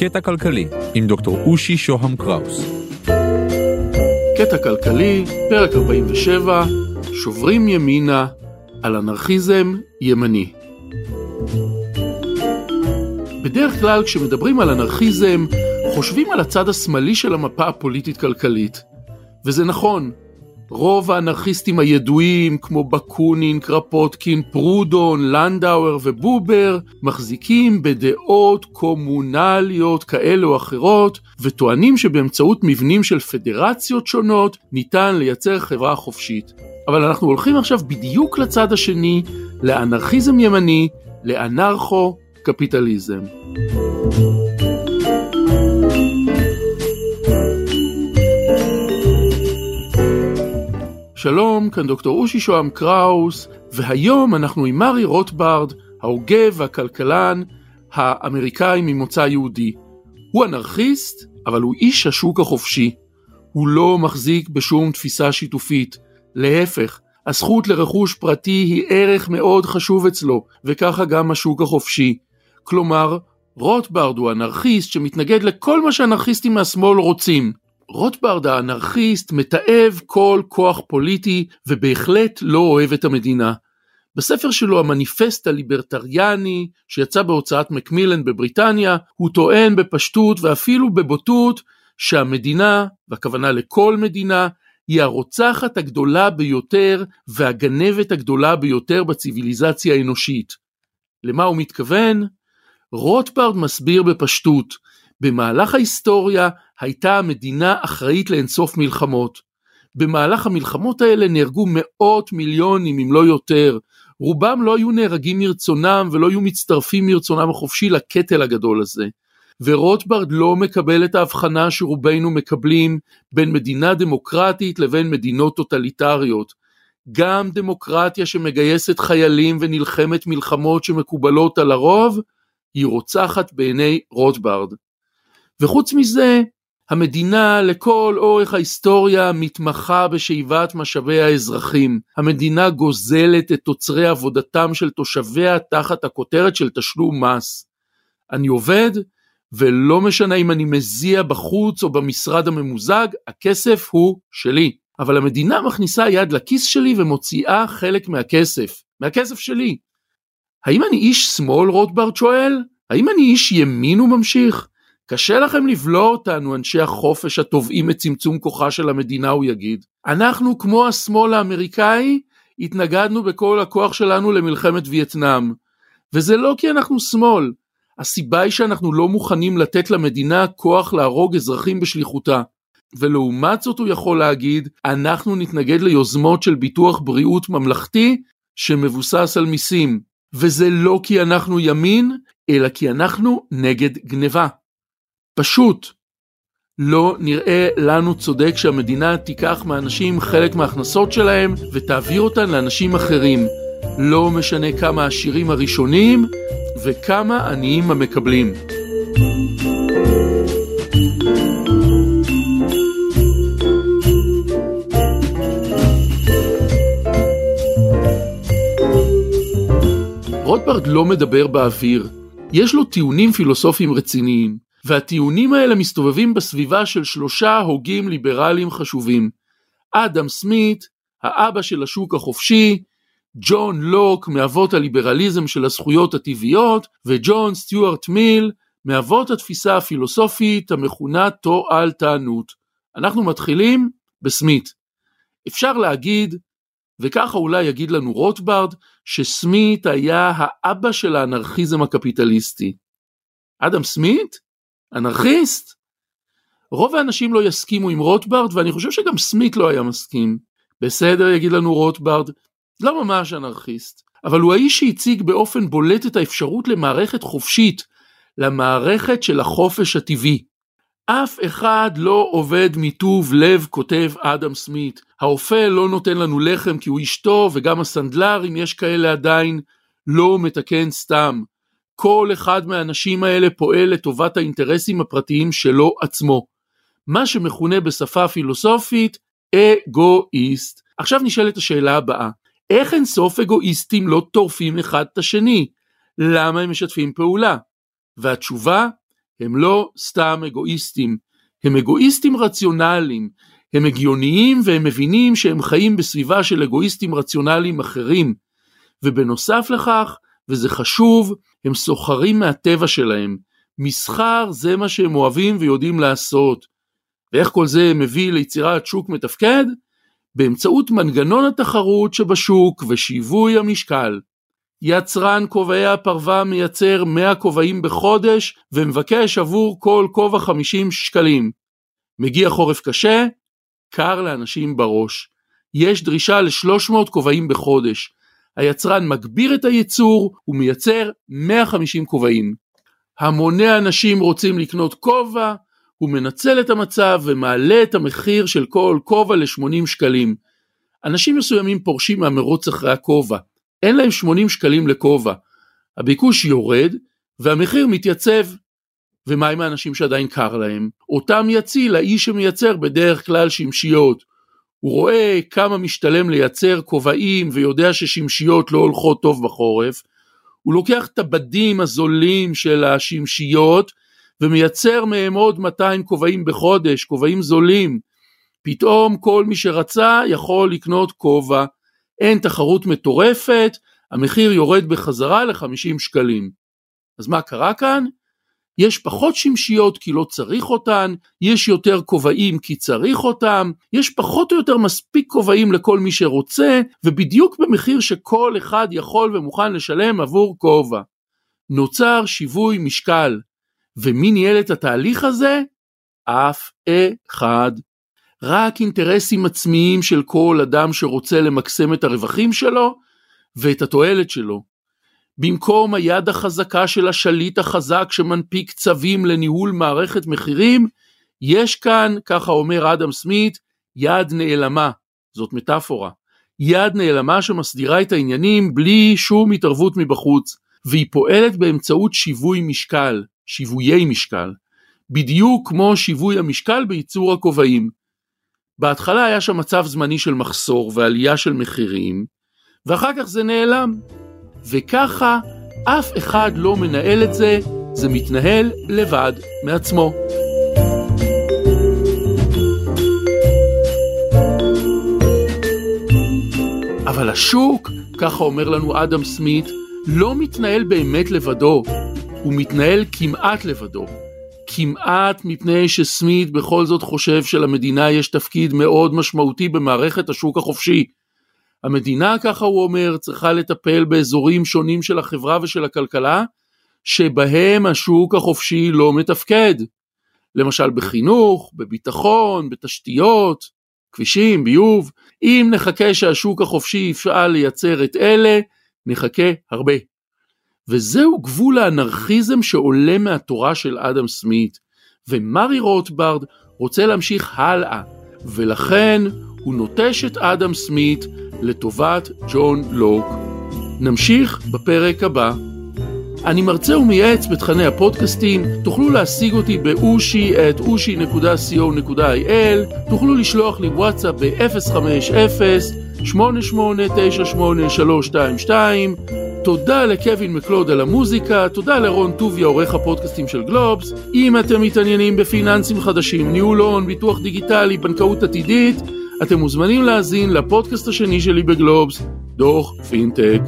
קטע כלכלי עם דוקטור אושי שוהם קראוס. קטע כלכלי, פרק 47, שוברים ימינה על אנרכיזם ימני. בדרך כלל כשמדברים על אנרכיזם, חושבים על הצד השמאלי של המפה הפוליטית-כלכלית. וזה נכון, רוב האנרכיסטים הידועים כמו בקונין, קרפוטקין, פרודון, לנדאואר ובובר מחזיקים בדעות קומונליות כאלה או אחרות וטוענים שבאמצעות מבנים של פדרציות שונות ניתן לייצר חברה חופשית. אבל אנחנו הולכים עכשיו בדיוק לצד השני, לאנרכיזם ימני, לאנרכו-קפיטליזם. כאן דוקטור אושי שוהם קראוס, והיום אנחנו עם מרי רוטברד, ההוגה והכלכלן האמריקאי ממוצא יהודי. הוא אנרכיסט, אבל הוא איש השוק החופשי. הוא לא מחזיק בשום תפיסה שיתופית. להפך, הזכות לרכוש פרטי היא ערך מאוד חשוב אצלו, וככה גם השוק החופשי. כלומר, רוטברד הוא אנרכיסט שמתנגד לכל מה שאנרכיסטים מהשמאל רוצים. רוטברד האנרכיסט מתעב כל כוח פוליטי ובהחלט לא אוהב את המדינה. בספר שלו המניפסט הליברטריאני שיצא בהוצאת מקמילן בבריטניה הוא טוען בפשטות ואפילו בבוטות שהמדינה, והכוונה לכל מדינה, היא הרוצחת הגדולה ביותר והגנבת הגדולה ביותר בציוויליזציה האנושית. למה הוא מתכוון? רוטברד מסביר בפשטות במהלך ההיסטוריה הייתה המדינה אחראית לאינסוף מלחמות. במהלך המלחמות האלה נהרגו מאות מיליונים אם לא יותר. רובם לא היו נהרגים מרצונם ולא היו מצטרפים מרצונם החופשי לקטל הגדול הזה. ורוטברד לא מקבל את ההבחנה שרובנו מקבלים בין מדינה דמוקרטית לבין מדינות טוטליטריות. גם דמוקרטיה שמגייסת חיילים ונלחמת מלחמות שמקובלות על הרוב, היא רוצחת בעיני רוטברד. וחוץ מזה, המדינה לכל אורך ההיסטוריה מתמחה בשאיבת משאבי האזרחים. המדינה גוזלת את תוצרי עבודתם של תושביה תחת הכותרת של תשלום מס. אני עובד, ולא משנה אם אני מזיע בחוץ או במשרד הממוזג, הכסף הוא שלי. אבל המדינה מכניסה יד לכיס שלי ומוציאה חלק מהכסף. מהכסף שלי. האם אני איש שמאל, רוטברט שואל? האם אני איש ימין הוא ממשיך? קשה לכם לבלוע אותנו, אנשי החופש התובעים את צמצום כוחה של המדינה, הוא יגיד. אנחנו, כמו השמאל האמריקאי, התנגדנו בכל הכוח שלנו למלחמת וייטנאם. וזה לא כי אנחנו שמאל, הסיבה היא שאנחנו לא מוכנים לתת למדינה כוח להרוג אזרחים בשליחותה. ולעומת זאת הוא יכול להגיד, אנחנו נתנגד ליוזמות של ביטוח בריאות ממלכתי שמבוסס על מיסים. וזה לא כי אנחנו ימין, אלא כי אנחנו נגד גניבה. פשוט לא נראה לנו צודק שהמדינה תיקח מאנשים חלק מההכנסות שלהם ותעביר אותן לאנשים אחרים. לא משנה כמה עשירים הראשונים וכמה עניים המקבלים. רוטברג לא מדבר באוויר, יש לו טיעונים פילוסופיים רציניים. והטיעונים האלה מסתובבים בסביבה של שלושה הוגים ליברליים חשובים. אדם סמית, האבא של השוק החופשי, ג'ון לוק מאבות הליברליזם של הזכויות הטבעיות, וג'ון סטיוארט מיל מאבות התפיסה הפילוסופית המכונה תועלתנות. אנחנו מתחילים בסמית. אפשר להגיד, וככה אולי יגיד לנו רוטברד, שסמית היה האבא של האנרכיזם הקפיטליסטי. אדם סמית אנרכיסט? רוב האנשים לא יסכימו עם רוטברד ואני חושב שגם סמית לא היה מסכים. בסדר יגיד לנו רוטברד, לא ממש אנרכיסט, אבל הוא האיש שהציג באופן בולט את האפשרות למערכת חופשית, למערכת של החופש הטבעי. אף אחד לא עובד מטוב לב, כותב אדם סמית. האופה לא נותן לנו לחם כי הוא אשתו, וגם הסנדלר, אם יש כאלה עדיין, לא מתקן סתם. כל אחד מהאנשים האלה פועל לטובת האינטרסים הפרטיים שלו עצמו. מה שמכונה בשפה פילוסופית אגואיסט. עכשיו נשאלת השאלה הבאה, איך אין סוף אגואיסטים לא טורפים אחד את השני? למה הם משתפים פעולה? והתשובה הם לא סתם אגואיסטים, הם אגואיסטים רציונליים, הם הגיוניים והם מבינים שהם חיים בסביבה של אגואיסטים רציונליים אחרים, ובנוסף לכך, וזה חשוב, הם סוחרים מהטבע שלהם. מסחר זה מה שהם אוהבים ויודעים לעשות. ואיך כל זה מביא ליצירת שוק מתפקד? באמצעות מנגנון התחרות שבשוק ושיווי המשקל. יצרן כובעי הפרווה מייצר 100 כובעים בחודש ומבקש עבור כל כובע 50 שקלים. מגיע חורף קשה, קר לאנשים בראש. יש דרישה ל-300 כובעים בחודש. היצרן מגביר את הייצור ומייצר 150 כובעים. המוני אנשים רוצים לקנות כובע, הוא מנצל את המצב ומעלה את המחיר של כל כובע ל-80 שקלים. אנשים מסוימים פורשים מהמרוץ אחרי הכובע, אין להם 80 שקלים לכובע. הביקוש יורד והמחיר מתייצב. ומה עם האנשים שעדיין קר להם? אותם יציל האיש שמייצר בדרך כלל שמשיות. הוא רואה כמה משתלם לייצר כובעים ויודע ששמשיות לא הולכות טוב בחורף. הוא לוקח את הבדים הזולים של השמשיות ומייצר מהם עוד 200 כובעים בחודש, כובעים זולים. פתאום כל מי שרצה יכול לקנות כובע, אין תחרות מטורפת, המחיר יורד בחזרה ל-50 שקלים. אז מה קרה כאן? יש פחות שמשיות כי לא צריך אותן, יש יותר כובעים כי צריך אותם, יש פחות או יותר מספיק כובעים לכל מי שרוצה, ובדיוק במחיר שכל אחד יכול ומוכן לשלם עבור כובע. נוצר שיווי משקל, ומי ניהל את התהליך הזה? אף אחד. רק אינטרסים עצמיים של כל אדם שרוצה למקסם את הרווחים שלו ואת התועלת שלו. במקום היד החזקה של השליט החזק שמנפיק צווים לניהול מערכת מחירים, יש כאן, ככה אומר אדם סמית, יד נעלמה, זאת מטאפורה. יד נעלמה שמסדירה את העניינים בלי שום התערבות מבחוץ, והיא פועלת באמצעות שיווי משקל, שיוויי משקל, בדיוק כמו שיווי המשקל בייצור הכובעים. בהתחלה היה שם מצב זמני של מחסור ועלייה של מחירים, ואחר כך זה נעלם. וככה אף אחד לא מנהל את זה, זה מתנהל לבד מעצמו. אבל השוק, ככה אומר לנו אדם סמית, לא מתנהל באמת לבדו, הוא מתנהל כמעט לבדו. כמעט מפני שסמית בכל זאת חושב שלמדינה יש תפקיד מאוד משמעותי במערכת השוק החופשי. המדינה, ככה הוא אומר, צריכה לטפל באזורים שונים של החברה ושל הכלכלה, שבהם השוק החופשי לא מתפקד. למשל בחינוך, בביטחון, בתשתיות, כבישים, ביוב. אם נחכה שהשוק החופשי יפעל לייצר את אלה, נחכה הרבה. וזהו גבול האנרכיזם שעולה מהתורה של אדם סמית, ומרי רוטברד רוצה להמשיך הלאה, ולכן הוא נוטש את אדם סמית לטובת ג'ון לוק. נמשיך בפרק הבא. אני מרצה ומייעץ בתכני הפודקאסטים, תוכלו להשיג אותי באושי את אושי.co.il, תוכלו לשלוח לי וואטסאפ ב-050-8898-322, תודה לקווין מקלוד על המוזיקה, תודה לרון טוביה עורך הפודקאסטים של גלובס, אם אתם מתעניינים בפיננסים חדשים, ניהול הון, ביטוח דיגיטלי, בנקאות עתידית, אתם מוזמנים להאזין לפודקאסט השני שלי בגלובס, דוח פינטק.